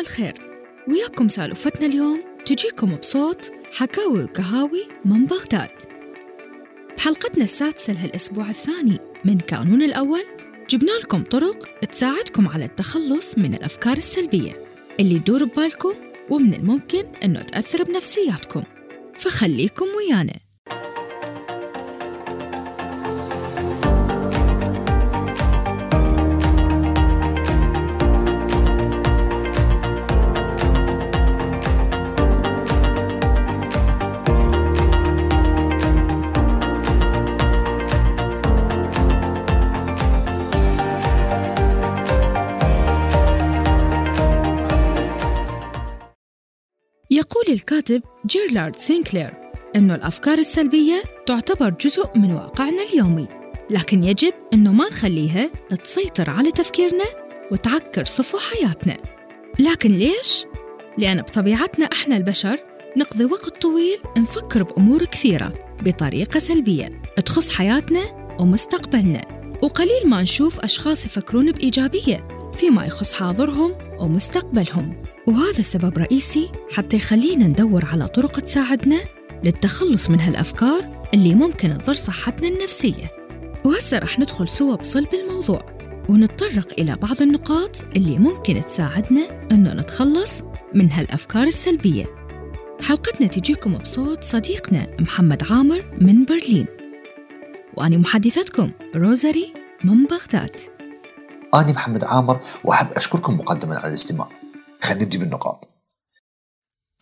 الخير. وياكم سألفتنا اليوم تجيكم بصوت حكاوي وكهاوي من بغداد. بحلقتنا السادسة لهالأسبوع الثاني من كانون الأول جبنا لكم طرق تساعدكم على التخلص من الأفكار السلبية اللي تدور ببالكم ومن الممكن أنه تأثر بنفسياتكم. فخليكم ويانا. الكاتب جيرلارد سينكلير أنه الأفكار السلبية تعتبر جزء من واقعنا اليومي لكن يجب أنه ما نخليها تسيطر على تفكيرنا وتعكر صفو حياتنا لكن ليش؟ لأن بطبيعتنا إحنا البشر نقضي وقت طويل نفكر بأمور كثيرة بطريقة سلبية تخص حياتنا ومستقبلنا وقليل ما نشوف أشخاص يفكرون بإيجابية فيما يخص حاضرهم ومستقبلهم. وهذا سبب رئيسي حتى يخلينا ندور على طرق تساعدنا للتخلص من هالأفكار اللي ممكن تضر صحتنا النفسية. وهسه رح ندخل سوا بصلب الموضوع ونتطرق إلى بعض النقاط اللي ممكن تساعدنا أنه نتخلص من هالأفكار السلبية. حلقتنا تجيكم بصوت صديقنا محمد عامر من برلين. وأنا محدثتكم روزاري من بغداد. أنا محمد عامر وأحب أشكركم مقدما على الاستماع. خلينا نبدي بالنقاط.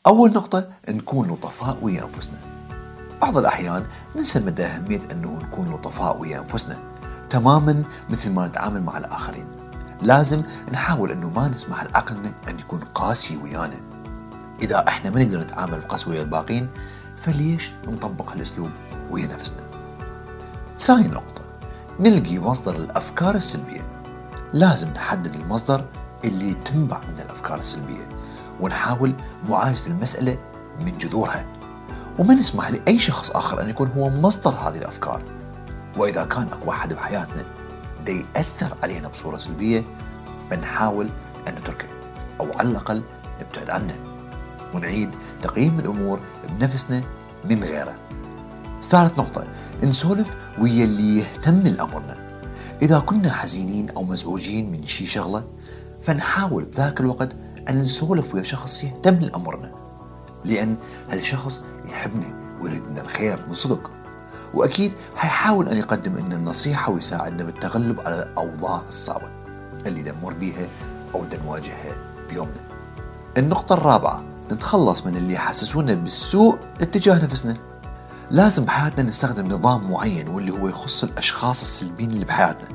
أول نقطة نكون لطفاء ويا أنفسنا. بعض الأحيان ننسى مدى أهمية أنه نكون لطفاء ويا أنفسنا. تماما مثل ما نتعامل مع الآخرين. لازم نحاول أنه ما نسمح لعقلنا أن يكون قاسي ويانا. إذا إحنا ما نقدر نتعامل بقسوة ويا الباقين فليش نطبق هالأسلوب ويا نفسنا؟ ثاني نقطة نلقي مصدر الأفكار السلبية. لازم نحدد المصدر اللي تنبع من الأفكار السلبية ونحاول معالجة المسألة من جذورها. وما نسمح لأي شخص آخر أن يكون هو مصدر هذه الأفكار. وإذا كان أكو أحد بحياتنا دي يأثر علينا بصورة سلبية فنحاول أن نتركه أو على الأقل نبتعد عنه. ونعيد تقييم الأمور بنفسنا من غيره. ثالث نقطة نسولف ويا اللي يهتم لأمرنا. إذا كنا حزينين أو مزعوجين من شي شغلة فنحاول بذاك الوقت أن نسولف ويا شخص يهتم لأمرنا. لأن هالشخص يحبنا ويريد لنا الخير من صدق. وأكيد حيحاول أن يقدم لنا النصيحة ويساعدنا بالتغلب على الأوضاع الصعبة اللي نمر بيها أو نواجهها بيومنا. النقطة الرابعة نتخلص من اللي يحسسونا بالسوء اتجاه نفسنا. لازم بحياتنا نستخدم نظام معين واللي هو يخص الأشخاص السلبيين اللي بحياتنا.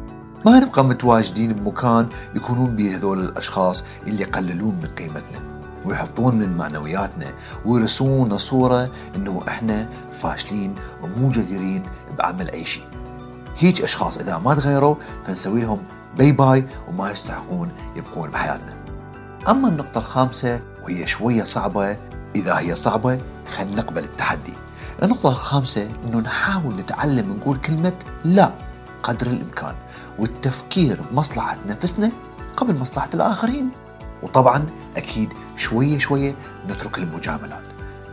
ما نبقى متواجدين بمكان يكونون به هذول الأشخاص اللي يقللون من قيمتنا ويحطون من معنوياتنا ويرسون صورة إنه إحنا فاشلين ومو جديرين بعمل أي شيء. هيج أشخاص إذا ما تغيروا فنسوي لهم bye bye وما يستحقون يبقون بحياتنا. أما النقطة الخامسة وهي شوية صعبة إذا هي صعبة خلينا نقبل التحدي. النقطة الخامسة إنه نحاول نتعلم نقول كلمة لا قدر الإمكان والتفكير بمصلحة نفسنا قبل مصلحة الآخرين. وطبعا أكيد شوية شوية نترك المجاملات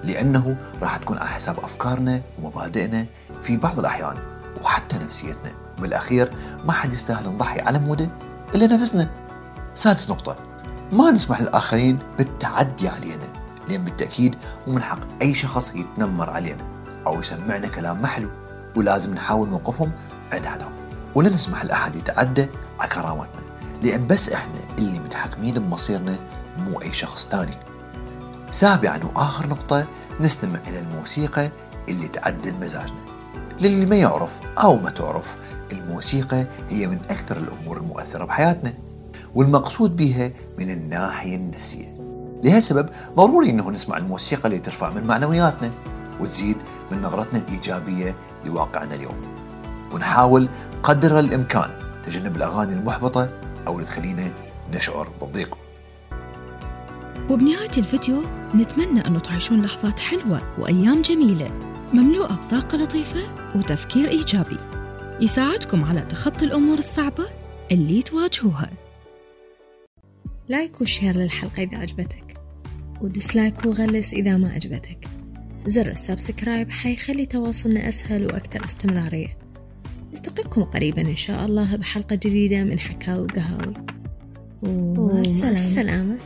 لأنه راح تكون على حساب أفكارنا ومبادئنا في بعض الأحيان وحتى نفسيتنا. وبالأخير ما حد يستاهل نضحي على موده إلا نفسنا. سادس نقطة ما نسمح للآخرين بالتعدي علينا. لأن بالتأكيد مو من حق أي شخص يتنمر علينا أو يسمعنا كلام محلو ولازم نحاول نوقفهم عند حدهم. ولا نسمح لأحد يتعدى على كرامتنا لأن بس إحنا اللي متحكمين بمصيرنا مو أي شخص ثاني. سابعا وآخر نقطة نستمع إلى الموسيقى اللي تعدل مزاجنا. للي ما يعرف أو ما تعرف الموسيقى هي من أكثر الأمور المؤثرة بحياتنا والمقصود بها من الناحية النفسية. لهالسبب ضروري أنه نسمع الموسيقى اللي ترفع من معنوياتنا وتزيد من نظرتنا الإيجابية لواقعنا اليومي. ونحاول قدر الإمكان تجنب الأغاني المحبطة أو اللي تخلينا نشعر بالضيق. وبنهاية الفيديو نتمنى أنه تعيشون لحظات حلوة وأيام جميلة مملوءة بطاقة لطيفة وتفكير إيجابي. يساعدكم على تخطي الأمور الصعبة اللي تواجهوها. like و share للحلقة إذا عجبتك و dislike وغلس إذا ما عجبتك. زر ال subscribe حيخلي تواصلنا أسهل وأكثر استمرارية. نلتقيكم قريبا إن شاء الله بحلقة جديدة من حكاوي وقهاوي ومع السلامة, السلامة.